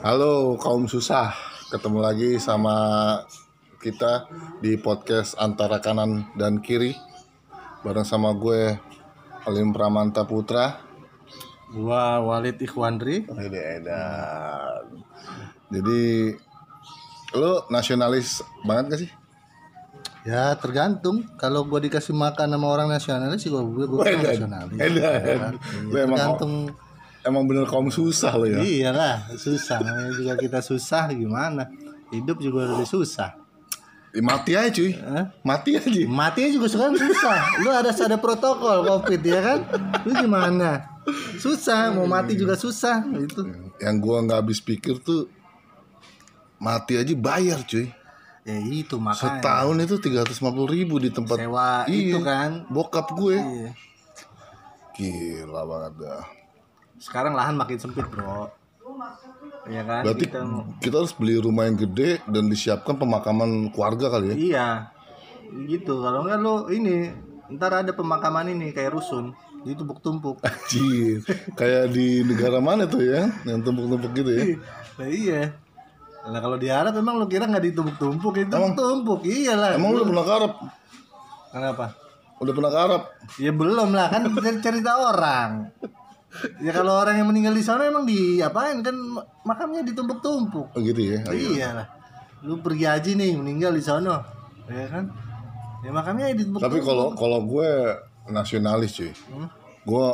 Halo kaum susah, ketemu lagi sama kita di podcast antara kanan dan kiri bareng sama gue Alim Pramanta Putra. Gua Walid Ikhwandri. Edan. Jadi lo nasionalis banget gak sih? Ya tergantung. Kalau gua dikasih makan sama orang nasionalis sih gua Edan. nasionalis. Edan. Emang Tergantung. emang bener kaum susah lo ya. Iyalah, susah. Namanya juga kita susah gimana? Hidup juga lebih susah. Ya, Mati aja cuy. Hah? Mati aja. Mati juga sekarang susah. Lu ada ada protokol covid ya kan? Lu gimana? Susah, mau mati juga susah itu. Yang gua nggak habis pikir tuh mati aja bayar cuy. Ya itu makanya Setahun itu 350 ribu di tempat sewa Iya. itu kan. bokap gue. Iya. Gila banget dah. Sekarang lahan makin sempit, Bro. Iya kan? Berarti Kita mau- kita harus beli rumah yang gede dan disiapkan pemakaman keluarga kali ya. Iya, gitu. Kalau enggak lo ini ntar ada pemakaman ini kayak rusun, ditumpuk-tumpuk. Anjir. Kayak di negara mana tuh ya? Yang tumpuk-tumpuk gitu ya. nah, iya. Nah kalau di Arab emang lo kira nggak ditumpuk-tumpuk itu tumpuk iyalah. Emang lu udah pernah ke Arab? Kenapa? Udah pernah ke Arab? Ya belum lah kan cer- cerita orang. Ya kalau orang yang meninggal di sana emang diapain kan makamnya ditumpuk-tumpuk. Oh gitu ya. Oh, iya. Iya lah. Lu pergi haji nih meninggal di sana, ya kan? Ya makamnya ditumpuk. Tapi kalau kalau gue nasionalis cuy. Hmm? Gue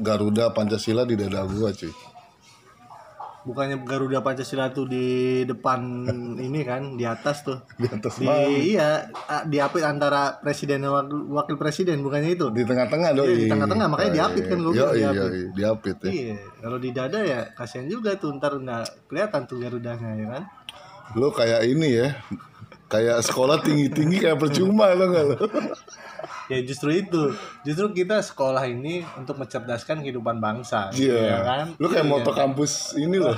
Garuda Pancasila di dada gue cuy. Bukannya Garuda Pancasila tuh di depan ini kan di atas tuh Di atas di iya diapit antara presiden dan wakil, presiden bukannya itu Di tengah-tengah dong. Iya, di tengah-tengah, makanya diapit kan, bilang Iya, iya, diapit. iya, diapit ya. iya kalau di dada ya kasihan juga tuh ntar nggak kelihatan tuh Garudanya ya kan Lo kayak ini ya. Kayak sekolah tinggi-tinggi kayak percuma lo nggak lo? ya justru itu justru kita sekolah ini untuk mencerdaskan kehidupan bangsa Iya. ya kan Lu kayak moto kampus ini loh.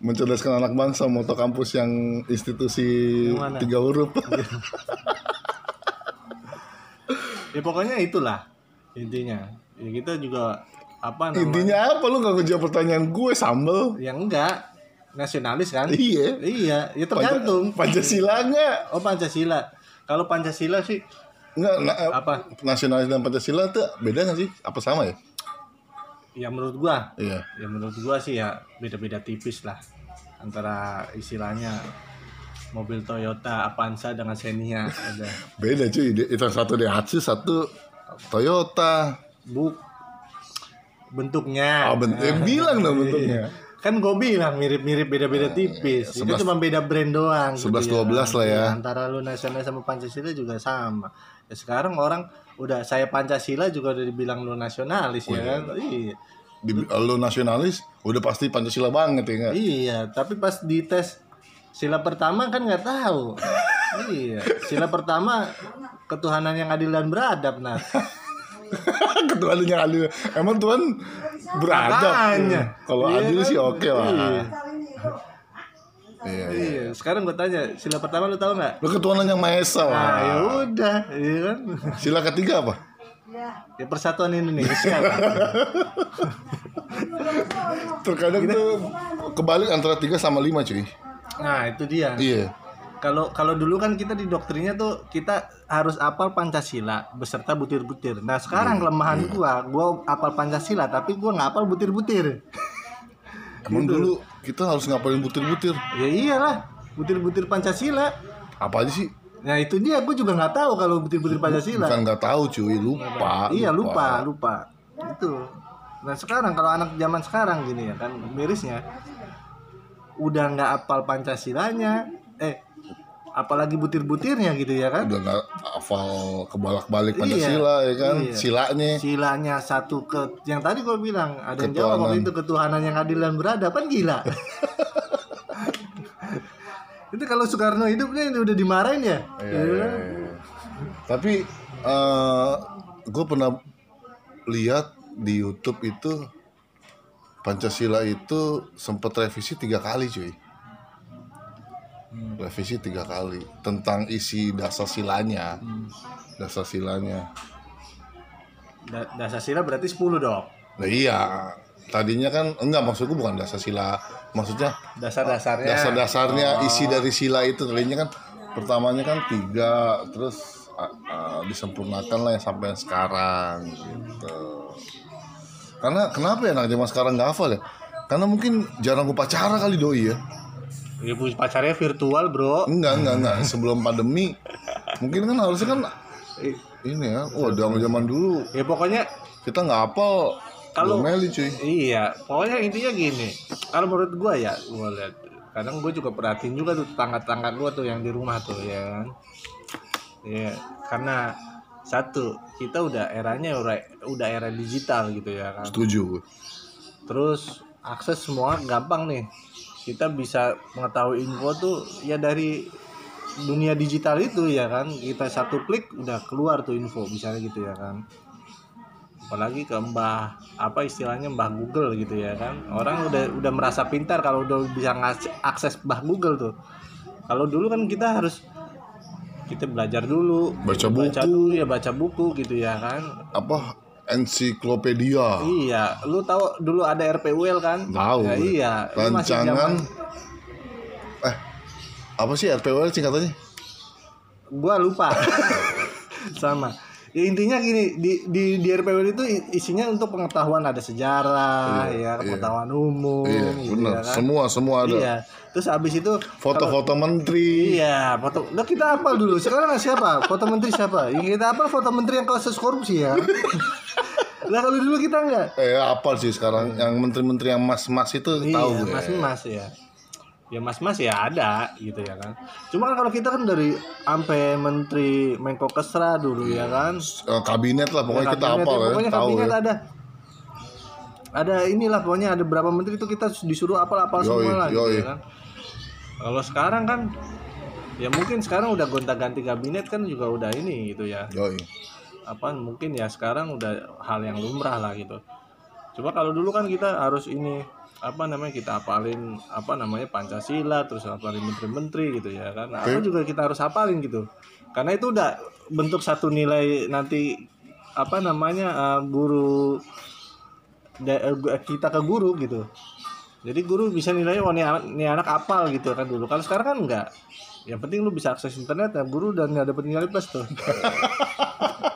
Mencerdaskan anak bangsa, moto kampus yang institusi Yang tiga huruf. ya pokoknya itulah intinya ya kita juga apa namanya Intinya apa lu gak ngejawab pertanyaan gue sambel? yang enggak nasionalis kan Iya. iya ya tergantung Pancasila enggak? oh Pancasila kalau Pancasila sih Enggak, na- eh, apa nasionalis dan Pancasila tuh beda gak sih? Apa sama ya? ya menurut gua Iya. ya menurut gua sih ya beda-beda tipis lah antara istilahnya mobil Toyota Avanza dengan Xenia ada Beda cuy, itu satu Daihatsu, satu Toyota. bu bentuknya Oh, bentuk, eh, bilang dong bentuknya. Kan gue bilang mirip-mirip beda-beda tipis. itu Sebelas- cuma beda brand doang gitu 11-12 lah ya. antara lu nasionalis sama Pancasila juga sama. Ya sekarang orang udah saya Pancasila juga udah dibilang lu nasionalis ya kan? Iya. Di, lu nasionalis, udah pasti Pancasila banget ya nggak? iya tapi pas dites sila pertama kan nggak tahu. Iya sila pertama ketuhanan yang adil dan beradab nah Ketua yang adil. Emang Tuhan beradab. Kalau Iya adil kan? sih oke lah. Iya. Iya, iya. iya sekarang gue tanya sila pertama lu tahu nggak Lu ketuhanan yang Maha Esa nah lah. ya udah iya kan Sila ketiga apa? ya persatuan Indonesia Terkadang tuh kebalik antara tiga sama lima cuy. Nah itu dia. Iya. Kalau kalau dulu kan kita di doktrinnya tuh kita harus apal Pancasila beserta butir-butir. Nah sekarang kelemahan gua, gua apal Pancasila tapi gua nggak apal butir-butir. Emang dulu kita harus ngapalin butir-butir. Ya iyalah, butir-butir Pancasila. Apa aja sih? Nah itu dia, gua juga nggak tahu kalau butir-butir Pancasila. Bukan nggak tahu cuy, lupa. iya lupa, lupa. Itu. Nah sekarang kalau anak zaman sekarang gini ya kan mirisnya udah nggak apal Pancasilanya, eh apalagi butir-butirnya gitu ya kan. Udah nggak hafal kebalak-balik Iya, Pancasila ya kan, iya. silanya. silanya satu ke yang tadi gue bilang ada yang jawab waktu itu ketuhanan yang adil dan beradab kan gila itu kalau Soekarno hidup nih udah dimarahin ya Iya, iya, iya. Tapi gue pernah lihat di YouTube itu Pancasila itu sempat revisi tiga kali cuy. Revisi tiga kali tentang isi dasar silanya, dasar silanya. Da- dasar sila berarti 10 dong Nah iya, tadinya kan enggak maksudku bukan dasar sila, maksudnya dasar-dasarnya dasar-dasarnya isi dari sila itu tadinya kan pertamanya kan tiga, terus uh, uh, disempurnakan lah yang sampai yang sekarang gitu. Karena kenapa ya anak zaman sekarang nggak hafal ya? Karena mungkin jarang upacara kali doi ya. Ya pacarnya virtual bro Enggak, enggak, enggak. Sebelum pandemi mungkin kan harusnya kan ini ya. Oh, zaman zaman dulu ya pokoknya kita nggak hafal Kalau- meli cuy. Iya, pokoknya intinya gini. Kalau menurut gua ya, gua lihat kadang gue juga perhatiin juga tuh tetangga-tetangga gua tuh yang di rumah tuh ya kan. Ya, karena satu, kita udah eranya udah, era digital gitu ya kan. Setuju. gue. Terus akses semua gampang nih. Kita bisa mengetahui info tuh ya dari dunia digital itu ya kan. Kita satu klik udah keluar tuh info misalnya gitu ya kan. Apalagi ke mbah apa istilahnya mbah Google gitu ya kan. Orang udah udah merasa pintar kalau udah bisa ngasih akses mbah Google tuh. Kalau dulu kan kita harus kita belajar dulu, Baca baca buku. dulu ya baca buku gitu ya kan. Apa ensiklopedia. Iya, lu tahu dulu ada RPUL kan? Tahu. Ya, iya, Rancangan eh apa sih RPWL singkatannya? gua lupa. Sama. Ya, intinya gini, di di di RPUL itu isinya untuk pengetahuan ada sejarah, ya, pengetahuan umum, Iya, gitu ya kan? Semua semua ada. Iya. Terus habis itu Foto-foto menteri. Iya, foto. Nah, kita apa dulu? Sekarang siapa? Foto menteri siapa? Yang kita apa foto menteri yang kasus korupsi ya. Nah kalau dulu kita enggak. Eh apa sih sekarang yang menteri-menteri yang mas-mas itu tahu iya, gue. mas-mas ya. Ya mas-mas ya ada gitu ya kan. Cuma kan kalau kita kan dari sampai menteri Menko Kesra dulu ya kan. Eh, kabinet lah pokoknya Ya, kita kabinet apa ya, ya, Pokoknya tahu kabinet ya. ada. Ada inilah pokoknya ada berapa menteri itu kita disuruh apal-apal Yoi, semua lah gitu ya kan. Kalau sekarang kan ya mungkin sekarang udah gonta-ganti kabinet kan juga udah ini gitu ya. Yoi. apa mungkin ya sekarang udah hal yang lumrah lah gitu coba kalau dulu kan kita harus ini apa namanya kita hafalin apa namanya Pancasila terus hafalin menteri-menteri gitu ya kan. Apa juga kita harus hafalin gitu. Karena itu udah bentuk satu nilai nanti apa namanya eh, guru da- eh, gu- kita ke guru gitu. Jadi guru bisa nilai oh ini anak, ini anak apal gitu kan dulu. Kalau sekarang kan enggak. Yang penting lu bisa akses internet ya guru dan nggak dapet nilai plus tuh